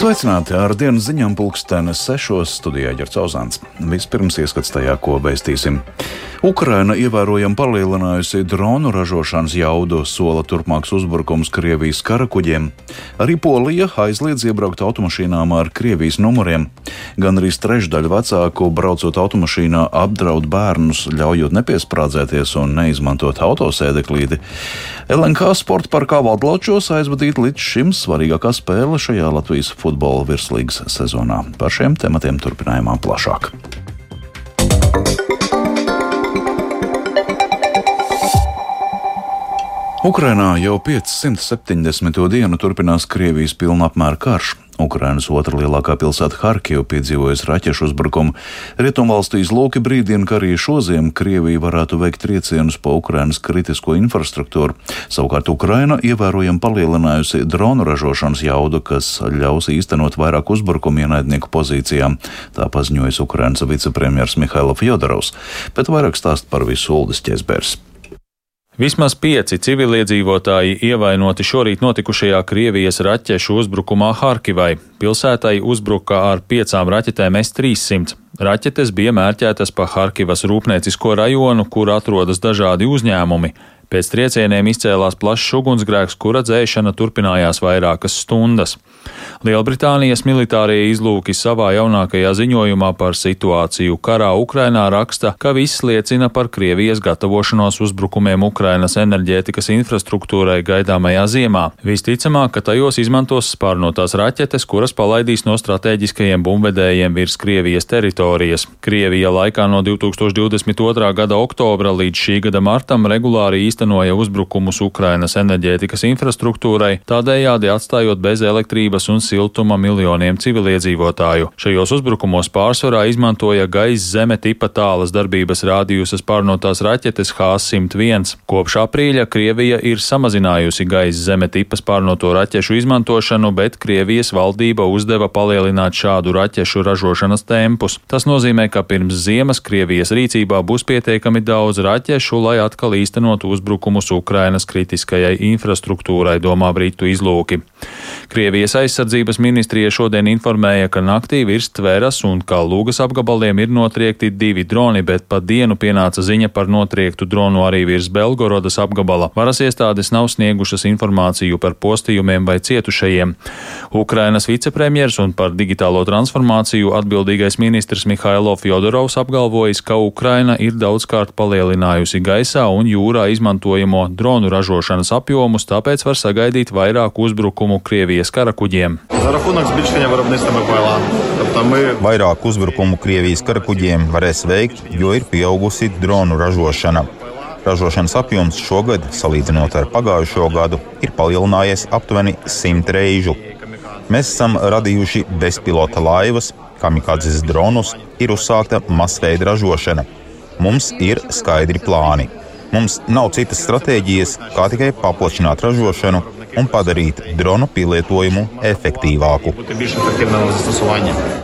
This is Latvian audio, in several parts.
Sveicināti ar dienas ziņām pulkstenes sešos studijā Ģerts Ozāns. Vispirms ieskats tajā, ko veistīsim. Ukraina ievērojami palielinājusi dronu ražošanas jaudu, sola turpmāks uzbrukums Krievijas karakuģiem. Arī Polija aizliedz iebraukt automašīnām ar Krievijas numuriem. Gan arī trešdaļa vecāku braucot automašīnā apdraud bērnus, ļaujot nepiesprādzēties un neizmantot autosēdeklīti. LNK sporta parkā Valdločos aizvadīt līdz šim svarīgākā spēle šajā Latvijas futbola virslīgas sezonā. Par šiem tematiem turpinājumā plašāk. Ukrainā jau 570. dienu turpinās Krievijas pilna apmēra karš. Ukrainas otra lielākā pilsēta Harkiva piedzīvojas raķešu uzbrukumu. Rietumvalstu izlūki brīdina, ka arī šodien Krievija varētu veikt triecienus pa Ukrainas kritisko infrastruktūru. Savukārt Ukraina ievērojami palielinājusi dronu ražošanas jaudu, kas ļaus īstenot vairāk uzbrukumu ienaidnieku pozīcijām. Tā paziņojas Ukrainas vicepremjers Mihaila Fjodorovs, bet vairāk stāst par visu Uldis Ķezbērs. Vismaz pieci civiliedzīvotāji ievainoti šorīt notikušajā Krievijas raķešu uzbrukumā Harkivai. Pilsētai uzbruka ar piecām raķetēm S-300. Raķetes bija mērķētas pa Harkivas rūpniecisko rajonu, kur atrodas dažādi uzņēmumi. Pēc triecieniem izcēlās plašs ugunsgrēks, kura dzēšana turpinājās vairākas stundas. Lielbritānijas militārie izlūki savā jaunākajā ziņojumā par situāciju karā Ukrainā raksta, ka viss liecina par Krievijas gatavošanos uzbrukumiem Ukrainas enerģētikas infrastruktūrai gaidāmajā ziemā. Visticamāk, ka tajos izmantos spārnotās raķetes, kuras palaidīs no strateģiskajiem bumbvedējiem virs Krievijas teritorijas. Krievija laikā no 2022. gada oktobra līdz šī gada martam regulāri īstenībā īstenoja uzbrukumus Ukrainas enerģētikas infrastruktūrai, tādējādi atstājot bez elektrības un siltuma miljoniem civiliedzīvotāju. Šajos uzbrukumos pārsvarā izmantoja gaisa zeme tipa tālas darbības rādījusas pārnotās raķetes H-101. Kopš aprīļa Krievija ir samazinājusi gaisa zeme tipas pārnoto raķešu izmantošanu, bet Krievijas valdība uzdeva palielināt šādu raķešu ražošanas tempus. Tas nozīmē, ka pirms ziemas Krievijas rīcībā būs pietiekami daudz raķešu, lai atkal īstenotu uzbrukumu uzbrukumus Ukrainas kritiskajai infrastruktūrai, domā Britu izlūki. Krievijas aizsardzības ministrija šodien informēja, ka naktī virs Tveras un Kalūgas apgabaliem ir notriekti divi droni, bet pa dienu pienāca ziņa par notriektu dronu arī virs Belgorodas apgabala. Varas iestādes nav sniegušas informāciju par postījumiem vai cietušajiem. Ukrainas vicepremjers un par digitālo transformāciju atbildīgais ministrs Mihailo Fjodorovs apgalvojis, ka Ukraina ir daudzkārt palielinājusi gaisā un jūrā izmantojot izmantojamo dronu ražošanas apjomus, tāpēc var sagaidīt vairāk uzbrukumu Krievijas karakuģiem. Vairāk uzbrukumu Krievijas karakuģiem varēs veikt, jo ir pieaugusi dronu ražošana. Ražošanas apjoms šogad, salīdzinot ar pagājušo gadu, ir palielinājies aptuveni simt reižu. Mēs esam radījuši bezpilota laivas, kamikādzes dronus, ir uzsākta masveida ražošana. Mums ir skaidri plāni. Mums nav citas stratēģijas, kā tikai paplašināt ražošanu un padarīt dronu pielietojumu efektīvāku.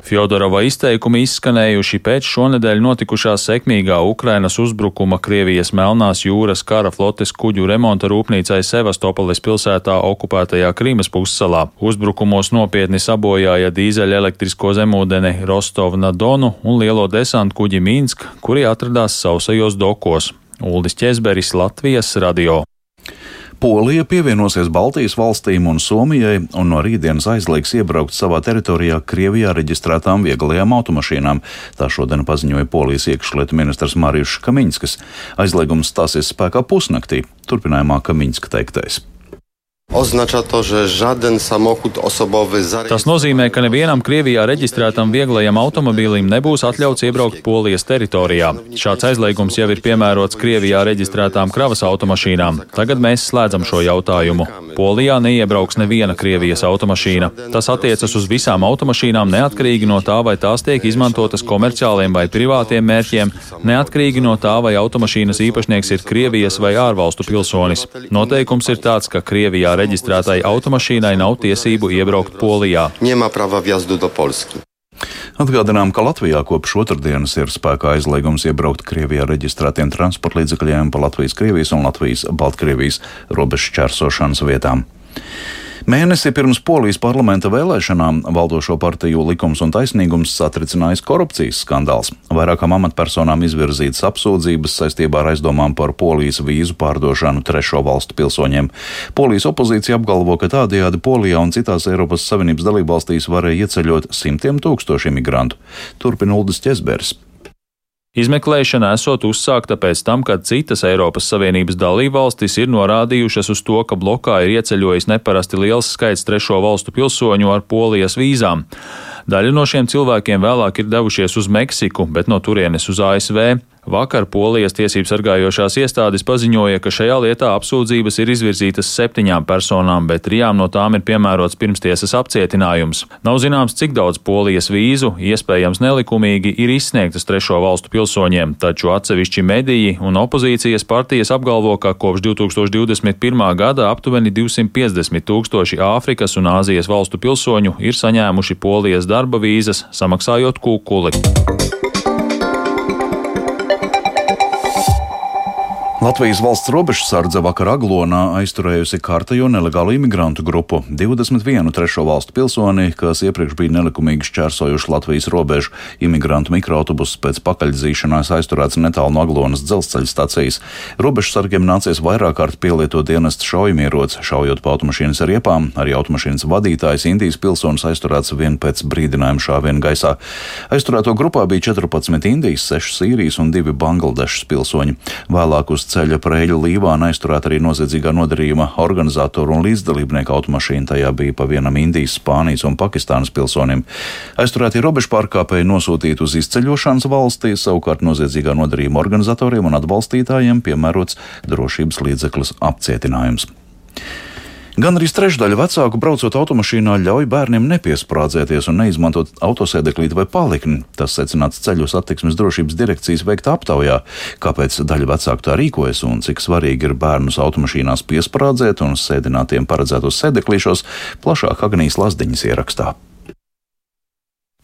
Fjodorova izteikumi izskanējuši pēc šonedēļ notikušā sekmīgā Ukrainas uzbrukuma Krievijas Melnās jūras kara flotes kuģu remonta rūpnīcai Sevastopolis pilsētā okupētajā Krīmas pussalā. Uzbrukumos nopietni sabojāja dīzeļa elektrisko zemūdeni Rostovna Donu un lielo desantu kuģi Minsk, kuri atradās sausajos dokos. Uldis Česberis, Latvijas radio. Polija pievienosies Baltijas valstīm un Somijai un no rītdienas aizliegs iebraukt savā teritorijā Krievijā reģistrētām vieglajām automašīnām. Tā šodien paziņoja Polijas iekšlietu ministrs Marijs Kamiņskis. Aizliegums stāsies spēkā pusnaktī, turpinājumā Kamiņska teiktais. Tas nozīmē, ka nevienam Krievijā reģistrētam vieglajam automobīlim nebūs atļauts iebraukt Polijas teritorijā. Šāds aizliegums jau ir piemērots Krievijā reģistrētām kravas automašīnām. Tagad mēs slēdzam šo jautājumu. Polijā neiebrauks neviena Krievijas automašīna. Tas attiecas uz visām automašīnām neatkarīgi no tā, vai tās tiek izmantotas komerciāliem vai privātiem mērķiem, neatkarīgi no tā, vai automašīnas īpašnieks ir Krievijas vai ārvalstu pilsonis. Noteikums ir tāds, ka Krievijā reģistrētai automašīnai nav tiesību iebraukt Polijā. Atgādinām, ka Latvijā kopš otrdienas ir spēkā aizliegums iebraukt Krievijā reģistrētiem transporta līdzekļiem pa Latvijas-Krievijas un Latvijas-Baltkrievijas robežu čērsošanas vietām. Mēnesi pirms Polijas parlamenta vēlēšanām valdošo partiju likums un taisnīgums satricinājis korupcijas skandāls. Vairākām amatpersonām izvirzītas apsūdzības saistībā ar aizdomām par Polijas vīzu pārdošanu trešo valstu pilsoņiem. Polijas opozīcija apgalvo, ka tādējādi Polijā un citās Eiropas Savienības dalībvalstīs varēja ieceļot simtiem tūkstoši imigrantu. Turpina Uldis Česbergs. Izmeklēšana esot uzsākta pēc tam, kad citas Eiropas Savienības dalībvalstis ir norādījušas uz to, ka blokā ir ieceļojis neparasti liels skaits trešo valstu pilsoņu ar polijas vīzām. Daļa no šiem cilvēkiem vēlāk ir devušies uz Meksiku, bet no turienes uz ASV. Vakar Polijas tiesību sargājošās iestādes paziņoja, ka šajā lietā apsūdzības ir izvirzītas septiņām personām, bet trijām no tām ir piemērots pirmstiesas apcietinājums. Nav zināms, cik daudz Polijas vīzu, iespējams nelikumīgi, ir izsniegtas trešo valstu pilsoņiem, taču atsevišķi mediji un opozīcijas partijas apgalvo, ka kopš 2021. gada aptuveni 250 tūkstoši Āfrikas un Āzijas valstu pilsoņu ir saņēmuši Polijas darba vīzas, samaksājot kūkuli. Latvijas valsts robežsardze vakar Aglonā aizturējusi kārtējo nelegālu imigrantu grupu - 21 trešo valstu pilsoni, kas iepriekš bija nelikumīgi šķērsojuši Latvijas robežu. Imigrantu mikroautobuss pēc pakaļdzīšanās aizturēts netālu no Aglonas dzelzceļa stacijas. Robežsargiem nācies vairāk kārt pielietot dienestu šaujamieroci, šaujot pa automašīnas riepām. Arī automašīnas vadītājs Indijas pilsonis aizturēts vien pēc brīdinājuma šāviena gaisā. Aizturēto grupā bija 14 Indijas, 6 Sīrijas un 2 Bangladešas pilsoņi. Vēlāk uz ceļa preļu līvāna aizturēt arī noziedzīgā nodarījuma organizatoru un līdzdalībnieku automašīnu. Tajā bija pa vienam Indijas, Spānijas un Pakistānas pilsonim. Aizturētie robežu pārkāpēji nosūtīti uz izceļošanas valstī, savukārt noziedzīgā nodarījuma organizatoriem un atbalstītājiem piemērots drošības līdzeklis apcietinājums. Gan arī trešdaļa vecāku braucot automašīnā ļauj bērniem nepiesprādzēties un neizmantot autosēdeklīti vai palikni. Tas secināts ceļu satiksmes drošības direkcijas veiktā aptaujā. Kāpēc daļa vecāku tā rīkojas un cik svarīgi ir bērnus automašīnās piesprādzēt un sēdinātiem paredzētos sēdeklīšos, plašāk Agnijas Lazdiņas ierakstā.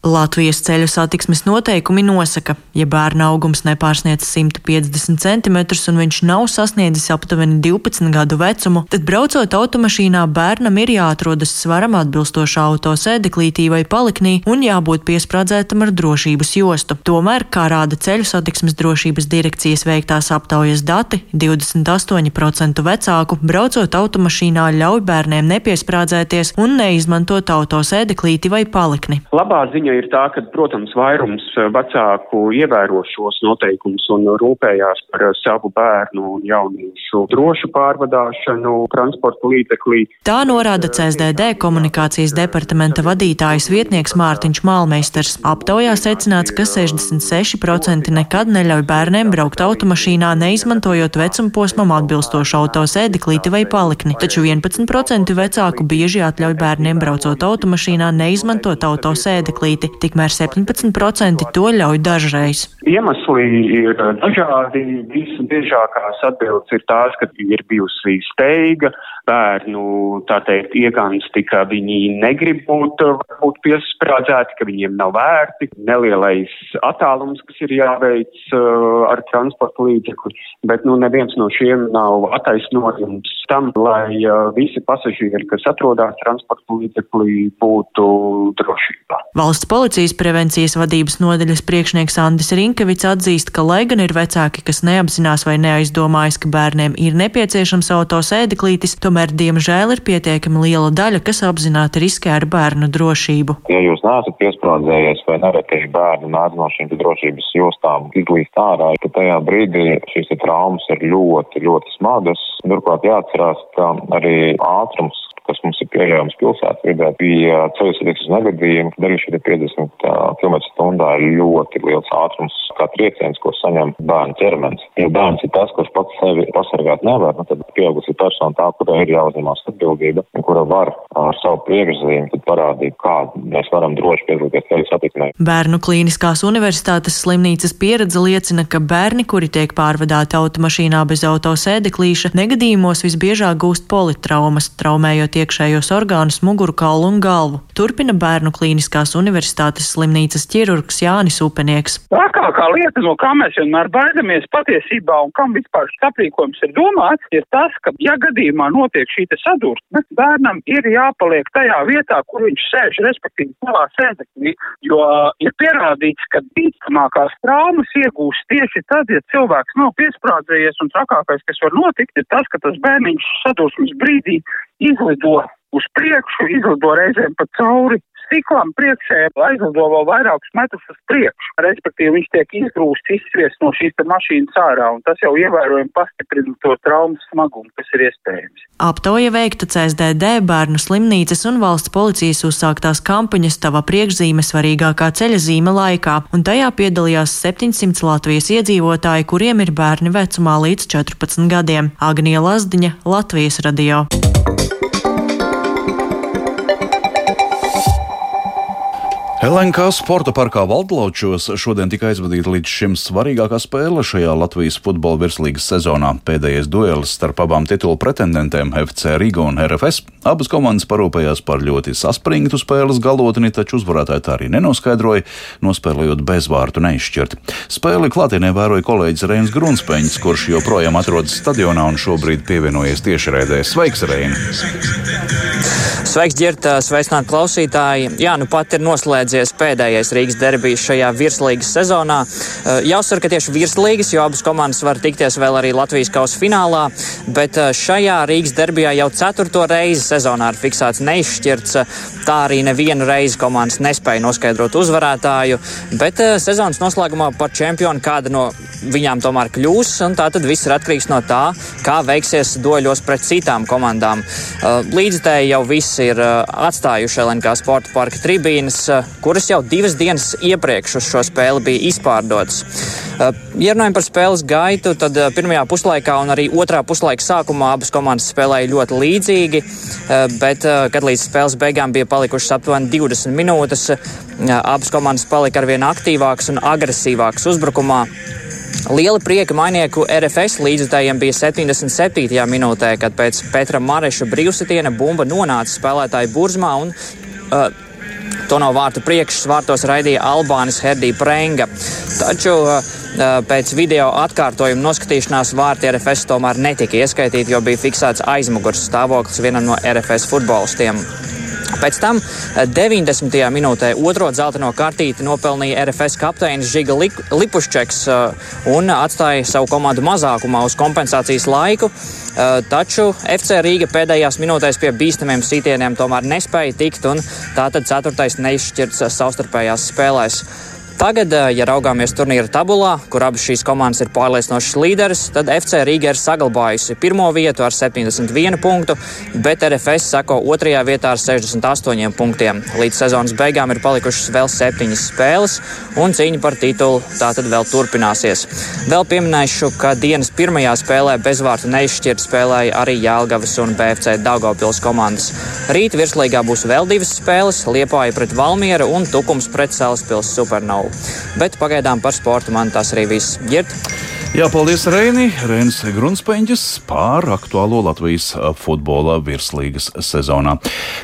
Latvijas ceļu satiksmes noteikumi nosaka, ja bērna augums nepārsniedz 150 cm un viņš nav sasniedzis aptuveni 12 gadu vecumu, tad braucot automašīnā bērnam ir jāatrodas svaram atbilstošā autosēdeklītī vai paliknī un jābūt piesprādzētam ar drošības jostu. Tomēr, kā rāda ceļu satiksmes drošības direkcijas veiktās aptaujas dati, 28% vecāku braucot automašīnā ļauj bērniem nepiesprādzēties un neizmantot autosēdeklīti vai palikni. Labā ziņa ir tā, ka, protams, vairums eh, vecāku ievēro šos noteikumus un rūpējās par eh, savu bērnu un jauniešu drošu pārvadāšanu transporta līdzeklī. Tā norāda CSDD komunikācijas departamenta vadītājas vietnieks Mārtiņš Malmeisters. Aptaujā secināts, ka 66% nekad neļauj bērniem braukt automašīnā, neizmantojot vecuma posmam atbilstošu autosēdeklīti vai palikni, taču 11% vecāku bieži atļauj bērniem braucot automašīnā, neizmantot autosēdeklīti citi, tikmēr 17% to ļauj dažreiz. Iemesli ir dažādi. Visbiežākās atbildes ir tās, ka ir bijusi steiga, bērnu, tā teikt, iegansti, ka viņi negrib būt, būt piesprādzēti, ka viņiem nav vērti, nelielais attālums, kas ir jāveic uh, ar transporta līdzekli, bet, nu, neviens no šiem nav attaisnojums tam, lai uh, visi pasažieri, kas atrodas transporta līdzeklī, būtu drošībā. Valsts policijas prevencijas vadības nodaļas priekšnieks Andis Rinkevits atzīst, ka, lai gan ir vecāki, kas neapzinās vai neaizdomājas, ka bērniem ir nepieciešams autosēdeklītis, tomēr, diemžēl, ir pietiekami liela daļa, kas apzināti riskē ar bērnu drošību. Ja jūs neesat piesprādzējies vai nereti bērni nāc no šīm drošības jostām izlīst ārā, tad tajā brīdī šīs traumas ir ļoti, ļoti smagas. Turklāt jāatcerās, ka arī ātrums kas mums ir pieļaujams pilsētvidē, bija ceļu satiksmes negadījumi, tad arī šie 50 km/h ir ļoti liels ātrums, kā trieciens, ko saņem bērnu ķermenis. Ja bērns ir tas, kurš pats sevi pasargāt nevar, nu, tad pieaugusi persona tā, kurai ir jāuzņemās atbildība, kura var ar savu priekšzīmi parādīt, kā mēs varam droši piedalīties ceļu satiksmē. Bērnu klīniskās universitātes slimnīcas pieredze liecina, ka bērni, kuri tiek pārvadāti automašīnā bez autosēdeklīša, negadījumos visbiežāk gūst politraumas, traumējot izolējot iekšējos orgānus, muguru kaulu un galvu. Turpina Bērnu Klīniskās universitātes slimnīcas ķirurgs Jānis Upenieks. Trakākā lieta, no kā mēs vienmēr baidamies patiesībā un kam vispār šis aprīkojums ir domāts, ir tas, ka, ja gadījumā notiek šī sadursme, bērnam ir jāpaliek tajā vietā, kur viņš sēž, respektīvi savā sēdeklī, jo ir pierādīts, ka bīstamākās traumas iegūst tieši tad, ja cilvēks nav piesprādzējies, un trakākais, kas var notikt, ir tas, ka tas bērniņš sadursmes brīdī izlido uz priekšu, izlido reizēm pa cauri stiklam priekšē aizlido vēl vairākus metrus uz priekšu. Respektīvi, viņš tiek izgrūsts, izsviests no šīs mašīnas ārā, un tas jau ievērojami pastiprina to traumas smagumu, kas ir iespējams. Aptauja veikta CSDD, bērnu slimnīcas un valsts policijas uzsāktās kampaņas tava priekšzīme svarīgākā ceļa zīme laikā, un tajā piedalījās 700 Latvijas iedzīvotāji, kuriem ir bērni vecumā līdz 14 gadiem. Agnija Lazdiņa, Latvijas radio. LNK sporta parkā Valdlaučos šodien tika aizvadīta līdz šim svarīgākā spēle šajā Latvijas futbola virslīgas sezonā. Pēdējais duelis starp abām titulu pretendentēm FC Riga un RFS. Abas komandas parūpējās par ļoti saspringtu spēles galotni, taču uzvarētāji tā arī nenoskaidroja, nospēlējot bezvārtu neizšķirti. Spēli klātienē vēroja kolēģis Reinis Grunspeņš, kurš joprojām atrodas stadionā un šobrīd pievienojies tiešraidē. Sveiks, Reini! Sveiks, Girta! Sveicināt klausītāji! Jā, nu pat ir noslēdzies pēdējais Rīgas derbijs šajā virslīgas sezonā. Eh, jāuzsver, ka tieši virslīgas, jo abas komandas var tikties vēl arī Latvijas kausa finālā, bet eh, šajā Rīgas derbijā jau ceturto reizi sezonā ir fiksēts neizšķirts. Tā arī nevienu reizi komandas nespēja noskaidrot uzvarētāju, bet eh, sezonas noslēgumā par čempionu kāda no viņām tomēr kļūs, un tā tad viss ir atkarīgs no tā, kā veiksies doļos pret citām komandām. Līdztēji jau viss ir atstājuši LNK sporta parka tribīnes, kuras jau divas dienas iepriekš uz šo spēli bija izpārdotas. Ja runājam par spēles gaitu, tad pirmajā puslaikā un arī otrā puslaika sākumā abas komandas spēlēja ļoti līdzīgi, bet, kad līdz spēles beigām bija palikušas aptuveni 20 minūtes, abas komandas palika arvien aktīvākas un agresīvākas uzbrukumā. Liela prieka mainieku RFS līdzutējiem bija 77. minūtē, kad pēc Petra Mareša brīvsitiena bumba nonāca spēlētāju burzmā un uh, To no vārtu priekšas vārtos raidīja Albānis Herdija Prenga. Taču uh, pēc video atkārtojuma noskatīšanās vārti RFS tomēr netika ieskaitīti, jo bija fiksēts aizmugurs stāvoklis vienam no RFS futbolistiem. Pēc tam 90. Eh, minūtē otro dzelteno kartīti nopelnīja RFS kapteinis Žiga Lipuščeks eh, un atstāja savu komandu mazākumā uz kompensācijas laiku. Eh, taču FC Rīga pēdējās minūtēs pie bīstamiem sitieniem tomēr nespēja tikt, un tātad ceturtais neizšķirts savstarpējās spēlēs. Tagad, eh, ja raugāmies turnīra tabulā, kur abas šīs komandas ir pārliecinošas līderis, tad FC Rīga ir saglabājusi pirmo vietu ar 71 punktu, bet RFS sako otrajā vietā ar 68 punktiem. Līdz sezonas beigām ir palikušas vēl septiņas spēles, un cīņa par titulu tātad vēl turpināsies. Vēl pieminēšu, ka dienas pirmajā spēlē bezvārtu neizšķirt spēlēja arī Jēlgavas un BFC Daugopils komandas. Rīt virslīgā būs vēl divas spēles - Liepāja pret Valmieru un Tukums pret Salaspils Supernovu nav. Bet pagaidām par sportu man tas arī viss ir. Jā, paldies, Reini. Reinis Grunspeņģis pār aktuālo Latvijas futbola virslīgas sezonā.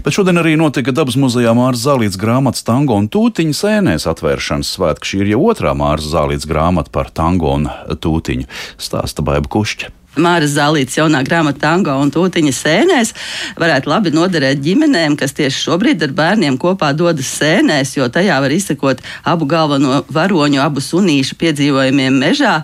Bet šodien arī notika dabas muzejā Mārs Zālīts grāmatas tango un tūtiņu sēnēs atvēršanas svētki. Šī ir jau otrā Mārs Zālīts grāmata par tango un tūtiņu. Stāsta Baiba Kušķa. Māras Zālītes jaunā grāmata tango un tūtiņa sēnēs varētu labi noderēt ģimenēm, kas tieši šobrīd ar bērniem kopā dodas sēnēs, jo tajā var izsekot abu galveno varoņu, abu sunīšu piedzīvojumiem mežā,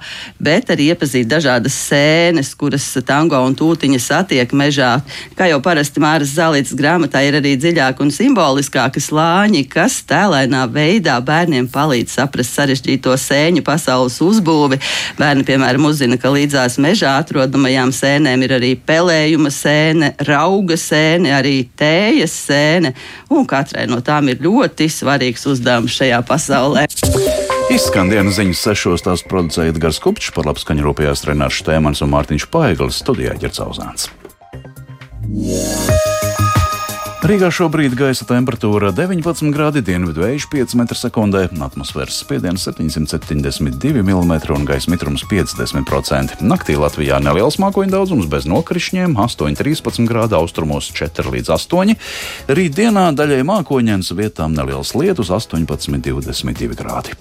bet arī iepazīt dažādas sēnes, kuras tango un tūtiņa satiek mežā. Kā jau parasti Māras Zālītes grāmatā ir arī dziļāk un simboliskāki slāņi, kas tēlēnā veidā bērniem palīdz saprast sarežģīto sēņu pasaules uzbūvi. Bērni, piemēram, uzzina, ka līdzās mežā atrodas atrodamajām sēnēm ir arī pelējuma sēne, rauga sēne, arī tējas sēne, un katrai no tām ir ļoti svarīgs uzdevums šajā pasaulē. Izskan dienas ziņas sešos, tās producēja Edgars Kupčs, par labskaņu rūpējās Renārs Štēmans un Mārtiņš Paiglis studijā Ģercauzāns. Yeah. Rīgā šobrīd gaisa temperatūra 19 grādi, dienvidu vējš 5 m2, atmosfēras spiediens 772 mm un gaisa mitrums 50%. Naktī Latvijā neliels mākoņu daudzums bez nokrišņiem, 8,13 grādu austrumos 4 līdz 8. Rītdienā daļai mākoņdienas vietām neliels lietus 18,22 grādi.